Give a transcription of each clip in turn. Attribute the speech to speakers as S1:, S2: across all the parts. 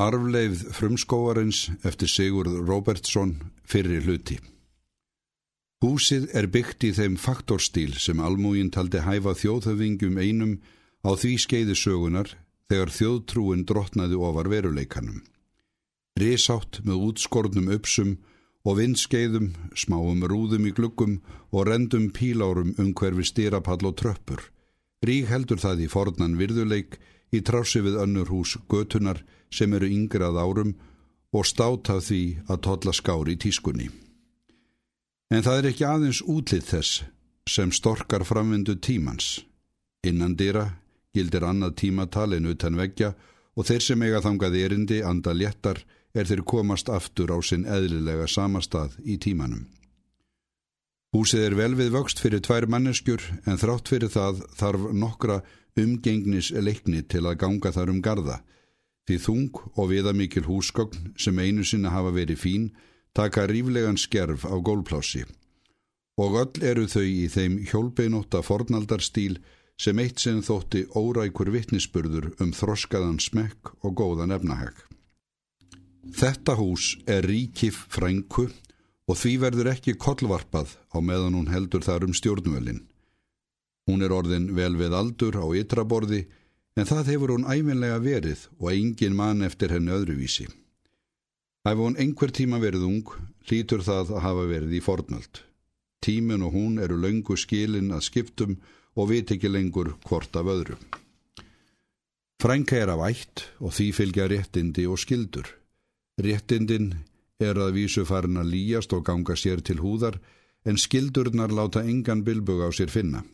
S1: Arfleifð frumskóarins eftir Sigurð Robertsson fyrir hluti. Húsið er byggt í þeim faktorstíl sem almúgin taldi hæfa þjóðhöfingum einum á því skeiði sögunar þegar þjóðtrúin drotnaði ofar veruleikanum. Risátt með útskornum uppsum og vindskeiðum, smáum rúðum í gluggum og rendum pílárum um hverfi styrapall og tröppur. Rík heldur það í fornan virðuleik í trási við önnur hús götunar sem eru yngrað árum og státað því að totla skári í tískunni. En það er ekki aðeins útlið þess sem storkar framvindu tímans. Innan dýra gildir annað tímatalin utan veggja og þeir sem eiga þangað erindi anda léttar er þeir komast aftur á sinn eðlilega samastað í tímanum. Húsið er vel við vöxt fyrir tvær manneskjur en þrátt fyrir það þarf nokkra umgengnis leikni til að ganga þar um garda Því þung og viðamikil húsgogn sem einu sinna hafa verið fín taka ríflegan skerf á gólplássi og öll eru þau í þeim hjólbeinóta fornaldarstíl sem eitt sinn þótti órækur vittnisspurður um þroskaðan smekk og góðan efnahag. Þetta hús er ríkif frænku og því verður ekki kollvarpað á meðan hún heldur þar um stjórnvölin. Hún er orðin vel við aldur á ytraborði en það hefur hún æfinlega verið og engin mann eftir henni öðruvísi. Ef hún einhver tíma verið ung, hlýtur það að hafa verið í fornöld. Tímin og hún eru löngu skilin að skiptum og vit ekki lengur hvort af öðru. Frænka er af ætt og því fylgja réttindi og skildur. Réttindin er að vísu farin að líjast og ganga sér til húðar en skildurnar láta engan bilbug á sér finna.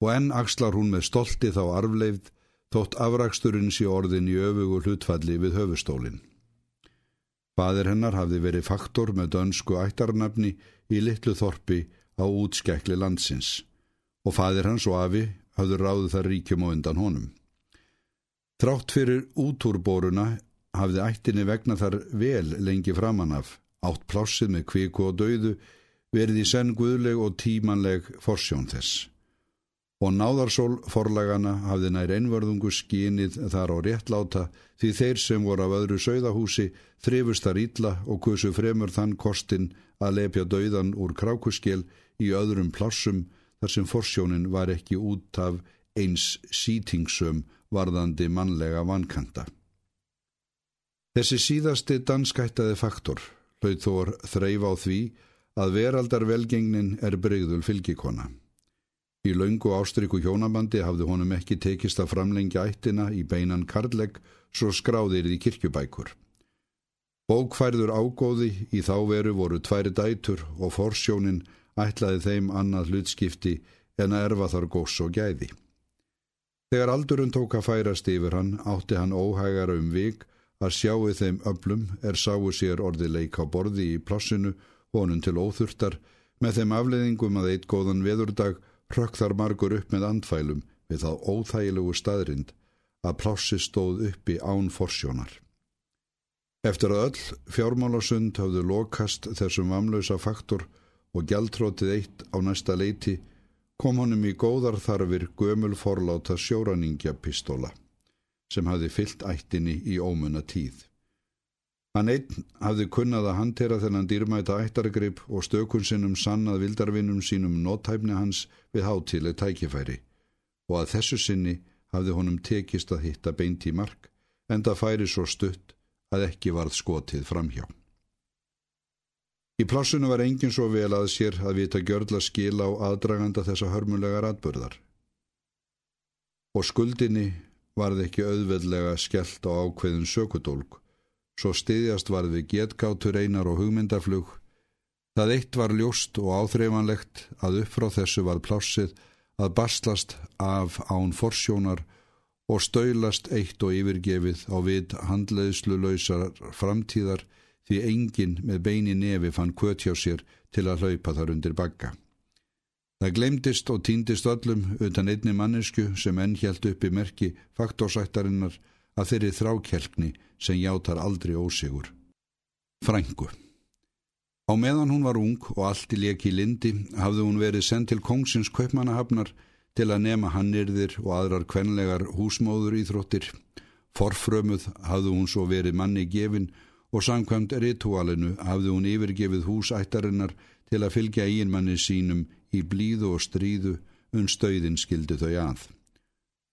S1: Og enn axlar hún með stolti þá arfleifð þótt afraksturinn sé orðin í öfugu hlutfalli við höfustólinn. Fadir hennar hafði verið faktor með dönsku ættarnafni í litlu þorpi á útskekli landsins og fadir hans og afi hafði ráðið þar ríkjum og undan honum. Trátt fyrir útúrboruna hafði ættinni vegna þar vel lengi framann af, átt plássið með kviku og dauðu, verið í senn guðleg og tímanleg forsjón þess og náðarsól forlagana hafði nær einvörðungu skínið þar á réttláta því þeir sem voru af öðru sögðahúsi þrifust þar ítla og kusu fremur þann kostin að lepja dauðan úr krákuskjel í öðrum plássum þar sem forsjónin var ekki út af eins sítingsum varðandi mannlega vankanta. Þessi síðasti danskættaði faktor hlaut þór þreif á því að veraldar velgengnin er breyðul fylgikona. Í laungu ástrykku hjónabandi hafði honum ekki tekist að framlengja ættina í beinan karlegg svo skráðir í kirkjubækur. Bókfærður ágóði í þá veru voru tværi dætur og forsjónin ætlaði þeim annað hlutskipti en að erfa þar góss og gæði. Þegar aldurinn tók að færast yfir hann átti hann óhægara um vik að sjáu þeim öblum er sáu sér orði leik á borði í plossinu honum til óþurftar með þeim afleðingum að eitt góðan veðurdag Rökk þar margur upp með andfælum við þá óþægilegu staðrind að plássi stóð uppi án forsjónar. Eftir að öll fjármálasund hafðu lokast þessum vamlausa faktor og gjaldrótið eitt á næsta leiti kom honum í góðar þarfir gömul forláta sjóraningja pistóla sem hafði fyllt ættinni í ómunna tíð. Hann einn hafði kunnað að hantera þennan dýrmæta ættargrip og stökunsinnum sannað vildarvinnum sínum nótæfni hans við hátileg tækifæri og að þessu sinni hafði honum tekist að hitta beint í mark en það færi svo stutt að ekki varð skotið framhjá. Í plássunu var engin svo vel að sér að vita gjörla skil á aðdraganda þessa hörmulegar atbörðar. Og skuldinni varð ekki auðveldlega skellt á ákveðin sökudólk svo stiðjast var við getgátur einar og hugmyndaflug. Það eitt var ljóst og áþreifanlegt að upp frá þessu var plássið að bastlast af án forsjónar og stöylast eitt og yfirgefið á vit handleiðslu lausar framtíðar því enginn með beini nefi fann kvöt hjá sér til að hlaupa þar undir bakka. Það glemdist og týndist öllum utan einni mannesku sem enn hjælt upp í merki faktorsættarinnar að þeirri þrákjelkni sem játar aldrei ósigur. Frængu Á meðan hún var ung og allt í leki lindi hafði hún verið sendt til kongsins kaupmannahafnar til að nema hannirðir og aðrar kvenlegar húsmóður íþróttir Forfrömuð hafði hún svo verið manni gefin og samkvæmt ritualinu hafði hún yfirgefið húsættarinnar til að fylgja eiginmanni sínum í blíðu og stríðu unn stauðin skildi þau að.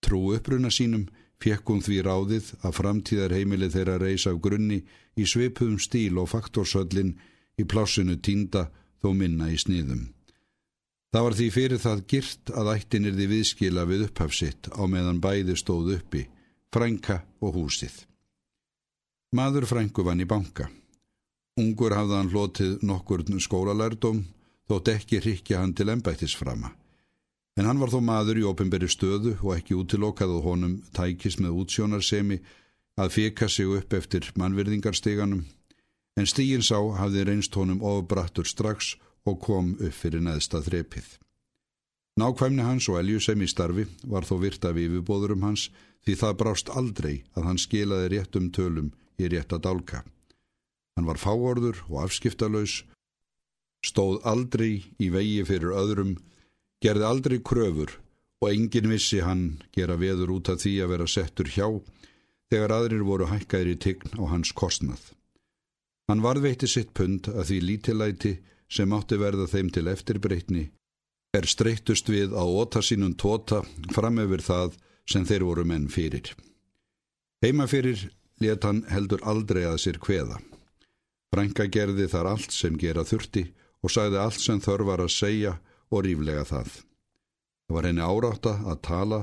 S1: Trú uppruna sínum fekk hún því ráðið að framtíðar heimili þeirra reys af grunni í svipum stíl og faktorsöllin í plásinu týnda þó minna í sniðum. Það var því fyrir það girt að ættin er því viðskila við upphafsitt á meðan bæði stóð uppi, frænka og húsið. Maður frænku vann í banka. Ungur hafði hann hlotið nokkur skólalærdom þótt ekki hrikja hann til ennbættisframa. En hann var þó maður í ofinberi stöðu og ekki útilokað og honum tækist með útsjónarsemi að fika sig upp eftir mannverðingarsteganum, en stígin sá hafði reynst honum ofbrattur strax og kom upp fyrir neðsta þrepið. Nákvæmni hans og eljusem í starfi var þó virt af yfirbóðurum hans því það brást aldrei að hann skilaði réttum tölum í rétta dálka. Hann var fáorður og afskiptalös, stóð aldrei í vegi fyrir öðrum gerði aldrei kröfur og engin vissi hann gera veður út af því að vera settur hjá þegar aðrir voru hækkaðir í tign á hans kostnað. Hann varðveitti sitt pund að því lítilæti sem átti verða þeim til eftirbreytni er streytust við á óta sínum tóta fram yfir það sem þeir voru menn fyrir. Heima fyrir let hann heldur aldrei að sér kveða. Franka gerði þar allt sem gera þurfti og sagði allt sem þörf var að segja og ríflega það. Það var henni árátta að tala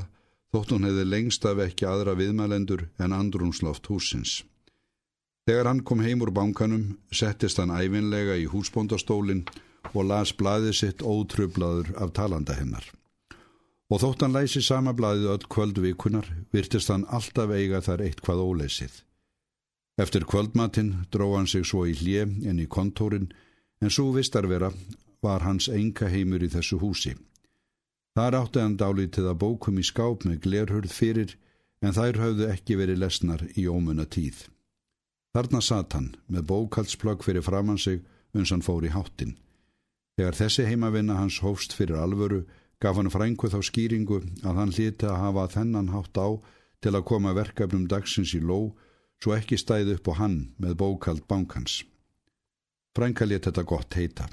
S1: þótt hún hefði lengst af ekki aðra viðmælendur en andrúnsloft húsins. Þegar hann kom heim úr bankanum settist hann æfinlega í húsbóndastólinn og las blæðið sitt ótrublaður af talanda hennar. Og þótt hann læsi sama blæðið öll kvöld vikunar virtist hann alltaf eiga þar eitt hvað óleysið. Eftir kvöldmatinn dró hann sig svo í hlje en í kontórin en svo vistar vera var hans enga heimur í þessu húsi. Þar átti hann dálítið að bókum í skáp með glerhörð fyrir en þær höfðu ekki verið lesnar í ómunna tíð. Þarna satt hann með bókaldsplögg fyrir framann sig uns hann fór í háttin. Þegar þessi heimavinna hans hófst fyrir alvöru gaf hann frængu þá skýringu að hann hliti að hafa þennan hátt á til að koma verkefnum dagsins í ló svo ekki stæði upp á hann með bókald bankans. Frænka let þetta gott heita.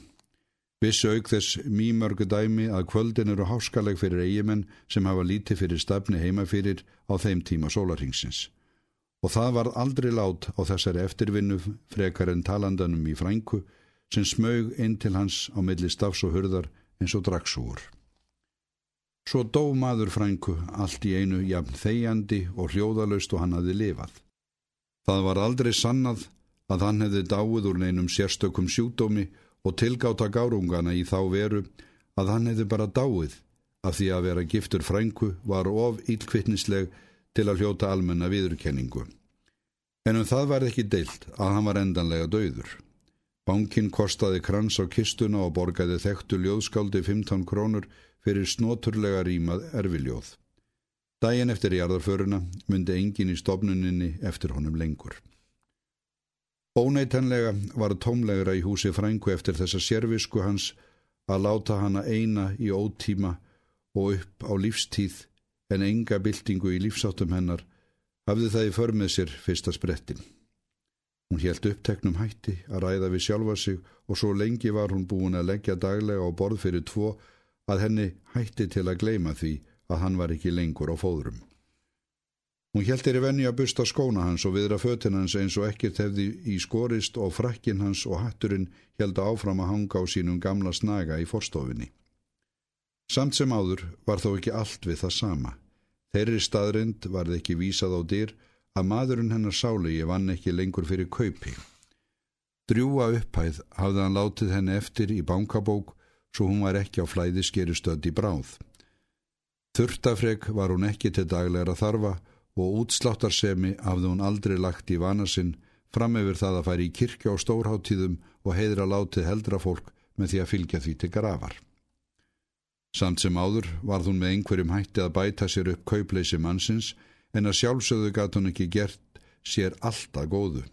S1: Vissu auk þess mýmörgu dæmi að kvöldin eru háskaleg fyrir eigimenn sem hafa lítið fyrir stafni heimafyrir á þeim tíma sólarhingsins. Og það var aldrei lát á þessari eftirvinnu frekar en talandanum í frængu sem smög inn til hans á milli stafs og hurðar eins og draksúur. Svo dó maður frængu allt í einu jafn þegjandi og hljóðalaust og hann hafi lifað. Það var aldrei sannað að hann hefði dáið úr neinum sérstökum sjúdómi og tilgáta gárungana í þá veru að hann hefði bara dáið af því að vera giftur frængu var of ílkvittnisleg til að hljóta almenna viðurkenningu. En um það var ekki deilt að hann var endanlega döður. Bankin kostaði krans á kistuna og borgaði þekktu ljóðskáldi 15 krónur fyrir snoturlega rímað erfiljóð. Dægin eftir jarðarföruna myndi engin í stopnuninni eftir honum lengur. Óneitanlega var tómlegra í húsi frængu eftir þessa sérvisku hans að láta hana eina í ótíma og upp á lífstíð en enga byltingu í lífsáttum hennar hafði það í förmið sér fyrsta sprettin. Hún helt uppteknum hætti að ræða við sjálfa sig og svo lengi var hún búin að leggja daglega á borð fyrir tvo að henni hætti til að gleima því að hann var ekki lengur á fóðrum. Hún er í venni að busta skóna hans og viðra fötin hans eins og ekkert hefði í skorist og frakkin hans og hatturinn held áfram að hanga á sínum gamla snaga í forstofinni. Samt sem áður var þó ekki allt við það sama. Þeirri staðrind varð ekki vísað á dyr að maðurinn hennar sálugi vann ekki lengur fyrir kaupi. Drjúa upphæð hafði hann látið henni eftir í bankabók svo hún var ekki á flæði skerustöld í bráð. Þurftafreg var hún ekki til daglegra þarfa og útsláttarsemi hafði hún aldrei lagt í vana sinn fram yfir það að færi í kirkja á stórháttíðum og heiðra látið heldra fólk með því að fylgja því til grafar. Samt sem áður varð hún með einhverjum hætti að bæta sér upp kaupleysi mannsins en að sjálfsögðu gatt hún ekki gert sér alltaf góðu.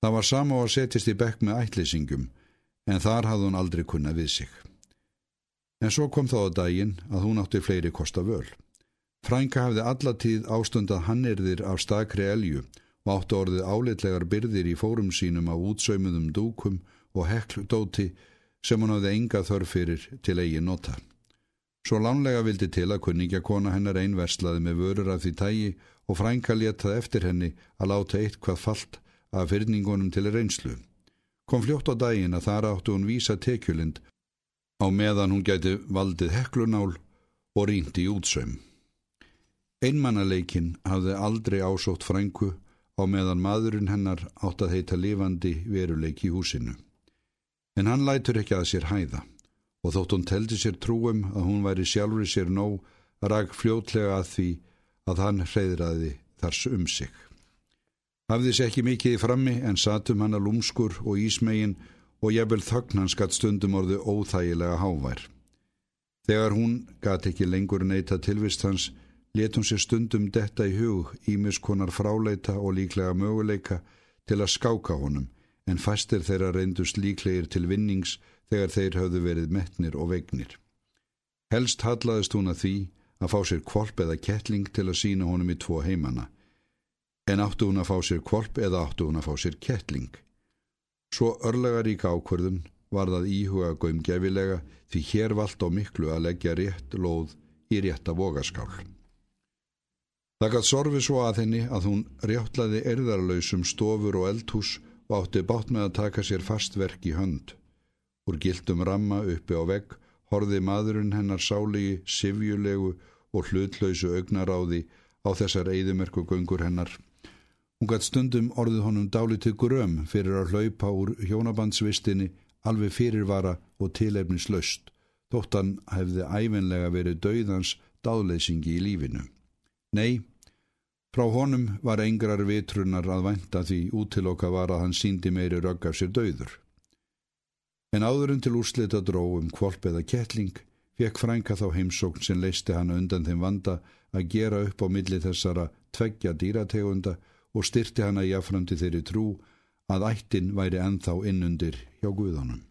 S1: Það var sama á að setjast í bekk með ætleysingum en þar hafði hún aldrei kunna við sig. En svo kom þá að daginn að hún átti fleiri kosta völ. Frænka hafði allatíð ástundað hannirðir af stakri elju og áttu orðið álitlegar byrðir í fórum sínum á útsaumuðum dúkum og hekludóti sem hún hafði enga þörf fyrir til eigi nota. Svo lánlega vildi til að kunningja kona hennar einverslaði með vörur af því tægi og frænka letað eftir henni að láta eitt hvað fallt af fyrningunum til reynslu. Kom fljótt á daginn að þar áttu hún vísa tekjulind á meðan hún gæti valdið heklunál og rýndi í útsaum. Einmannaleikin hafði aldrei ásótt frængu á meðan maðurinn hennar átt að heita lifandi veruleik í húsinu. En hann lætur ekki að sér hæða og þótt hún teldi sér trúum að hún væri sjálfur sér nóg rak fljótlega að því að hann hreyðraði þars um sig. Hafði sér ekki mikið í frammi en satum hann að lúmskur og ísmegin og jæfnvel þögn hans gatt stundum orðu óþægilega hávær. Þegar hún gatt ekki lengur neyta tilvist hans let hún sér stundum detta í hug ímiskonar fráleita og líklega möguleika til að skáka honum en fastir þeirra reyndust líklegir til vinnings þegar þeir hafðu verið metnir og vegnir. Helst hallaðist hún að því að fá sér kvolp eða kettling til að sína honum í tvo heimana, en áttu hún að fá sér kvolp eða áttu hún að fá sér kettling. Svo örlegaríka ákvörðun var það íhuga góðum gefilega því hér vald á miklu að leggja rétt lóð í rétta vogaskál. Það gætt sorfi svo að henni að hún rjáttlaði erðarlausum stofur og eldhús og átti bátt með að taka sér fast verk í hönd. Úr gildum ramma uppi á vegg horði maðurinn hennar sáligi, sifjulegu og hlutlausu augnaráði á þessar eigðumerku göngur hennar. Hún gætt stundum orðið honum dálítið gröm fyrir að hlaupa úr hjónabandsvistinni alveg fyrirvara og tilefnis löst, þóttan hefði æfinlega verið dauðans dáðleysingi í lífinu. Nei, Frá honum var engrar vitrunar að vænta því útiloka var að hann síndi meiri rögg af sér döður. En áðurinn til úrslita dró um kvolp eða kettling fekk frænka þá heimsókn sem leisti hann undan þeim vanda að gera upp á milli þessara tveggja dýrategunda og styrti hann að jafnframti þeirri trú að ættin væri enþá innundir hjá Guðanum.